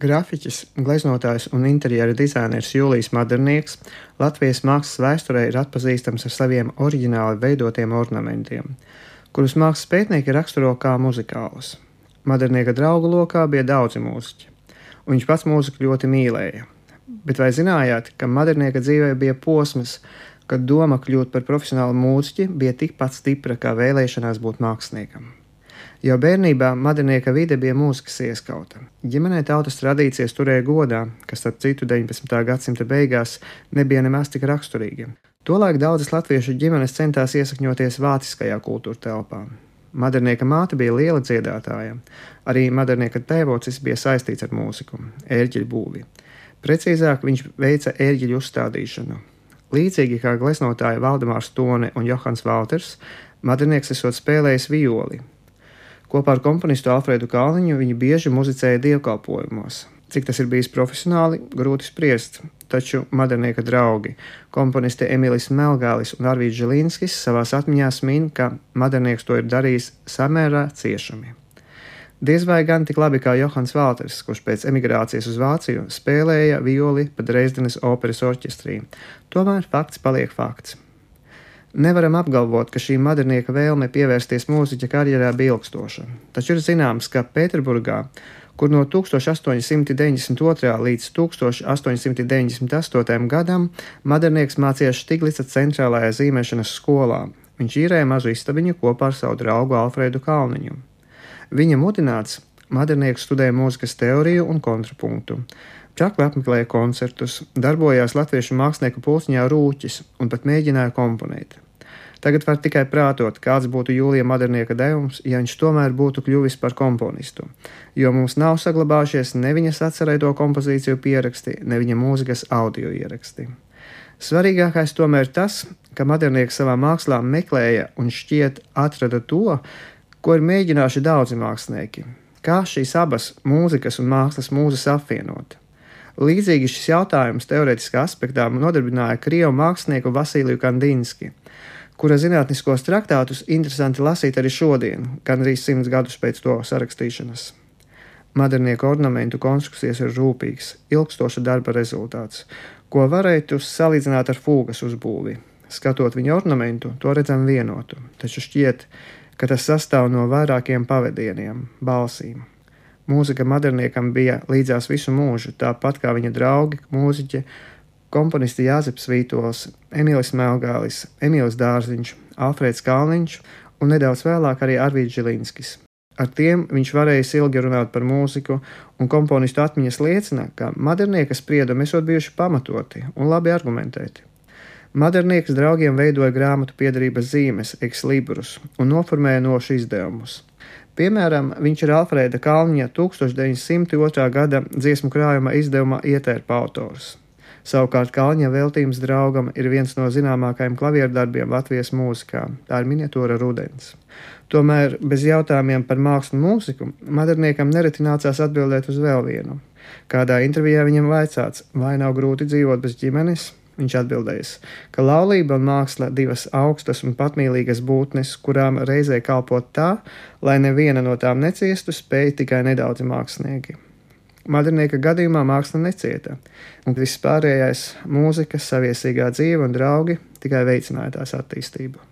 Grafiķis, gleznotājs un interjera dizainers Jūlijs Madernieks Latvijas mākslas vēsturē ir atpazīstams ar saviem oriģināli veidotiem ornamentiem, kurus mākslas pētnieki raksturo kā muzikālus. Madernieka draugu lokā bija daudzi mūziķi, un viņš pats mūziku ļoti mīlēja. Bet vai zinājāt, ka Madernieka dzīvē bija posms, kad doma kļūt par profesionālu mūziķi bija tikpat stipra kā vēlēšanās būt māksliniekam? Jau bērnībā madinieka vide bija mūzikas ieskauta. Ģimenē tautas tradīcijas turēja godā, kas, starp citu, 19. gadsimta beigās nebija nemaz tik raksturīgi. Tolaik daudzas latviešu ģimenes centās iesakņoties vāciskajā kultūra telpā. Madernieka māte bija liela dziedātāja. Arī Madernieka tēvocis bija saistīts ar mūziku, ērģeļu būvi. Precīzāk, viņš veica ērģeļu uzstādīšanu. Līdzīgi kā gleznotāji Valdemārs Tone un Johans Valters, Madernieks esot spēlējis violi, Kopā ar komponistu Alfredu Kalniņu viņi bieži muzicēja dievkalpojumos. Cik tas ir bijis profesionāli, grūti spriest, taču modernieka draugi, komponisti Emīlis Melgālis un Arvīds Žilīnskis savās atmiņās min, ka modernieks to ir darījis samērā ciešami. Diez vai gan tik labi kā Johans Valters, kurš pēc emigrācijas uz Vāciju spēlēja violi pa Dresdenes operas orķestrī. Tomēr fakts paliek fakts. Nevaram apgalvot, ka šī modernieka vēlme pievērsties mūziķa karjerā bija ilgstoša, taču ir zināms, ka Pēterburgā, kur no 1892. līdz 1898. gadam modernieks mācījās Štiglica centrālajā zīmēšanas skolā, viņš īrēja mazu istabiņu kopā ar savu draugu Alfredu Kalniņu. Viņa mudināts, modernieks studēja mūzikas teoriju un kontrapunktu. Čakli apmeklēja koncertus, darbojās latviešu mākslinieku pulciņā rūķis un pat mēģināja komponēt. Tagad var tikai prātot, kāds būtu Jūlija Madernieka devums, ja viņš tomēr būtu kļuvis par komponistu, jo mums nav saglabājušies ne viņas atcerēto kompozīciju pieraksti, ne viņa mūzikas audio ieraksti. Svarīgākais tomēr tas, ka Madernieks savā mākslā meklēja un šķiet atrada to, ko ir mēģinājuši daudzi mākslinieki - kā šīs abas mūzikas un mākslas mūzes apvienot. Līdzīgi šis jautājums teorētiskā aspektā nodarbināja krievu mākslinieku Vasiliju Kandinski, kura zinātniskos traktātus interesanti lasīt arī šodien, gan arī simts gadus pēc to sarakstīšanas. Modernieku ornamentu konstrukcijas ir rūpīgs, ilgstoša darba rezultāts, ko varētu salīdzināt ar fūgas uzbūvi. Skatot viņa ornamentu, to redzam vienotu, taču šķiet, ka tas sastāv no vairākiem pavadieniem, balsīm. Mūzika moderniekam bija līdzās visu mūžu, tāpat kā viņa draugi, mūziķi, komponisti Jāzeps Vītols, Emīlis Melgālis, Emīls Dārziņš, Alfrēds Kalniņš un nedaudz vēlāk arī Arvīds Žilinskis. Ar tiem viņš varēja ilgi runāt par mūziku, un komponistu atmiņas liecina, ka modernieka spriedumi esot bijuši pamatoti un labi argumentēti. Modernieks draugiem veidoja grāmatu piedarības zīmes, ekslībrus un noformēja nošu izdevumus. Piemēram, viņš ir Alfrēda Kalniņa 1902. gada dziesmu krājuma izdevuma ietērpa autors. Savukārt Kalniņa veltījums draugam ir viens no zināmākajiem klavierdarbiem Latvijas mūzikā. Tā ir miniatūra rudens. Tomēr bez jautājumiem par mākslu un mūziku moderniekam nereti nācās atbildēt uz vēl vienu. Kādā intervijā viņam vaicāts, vai nav grūti dzīvot bez ģimenes, Viņš atbildējis, ka laulība un māksla divas augstas un patmīlīgas būtnes, kurām reizē kalpot tā, lai neviena no tām neciestu, spēja tikai nedaudzi mākslinieki. Madrinieka gadījumā māksla necieta, un viss pārējais - mūzika, saviesīgā dzīve un draugi - tikai veicināja tās attīstību.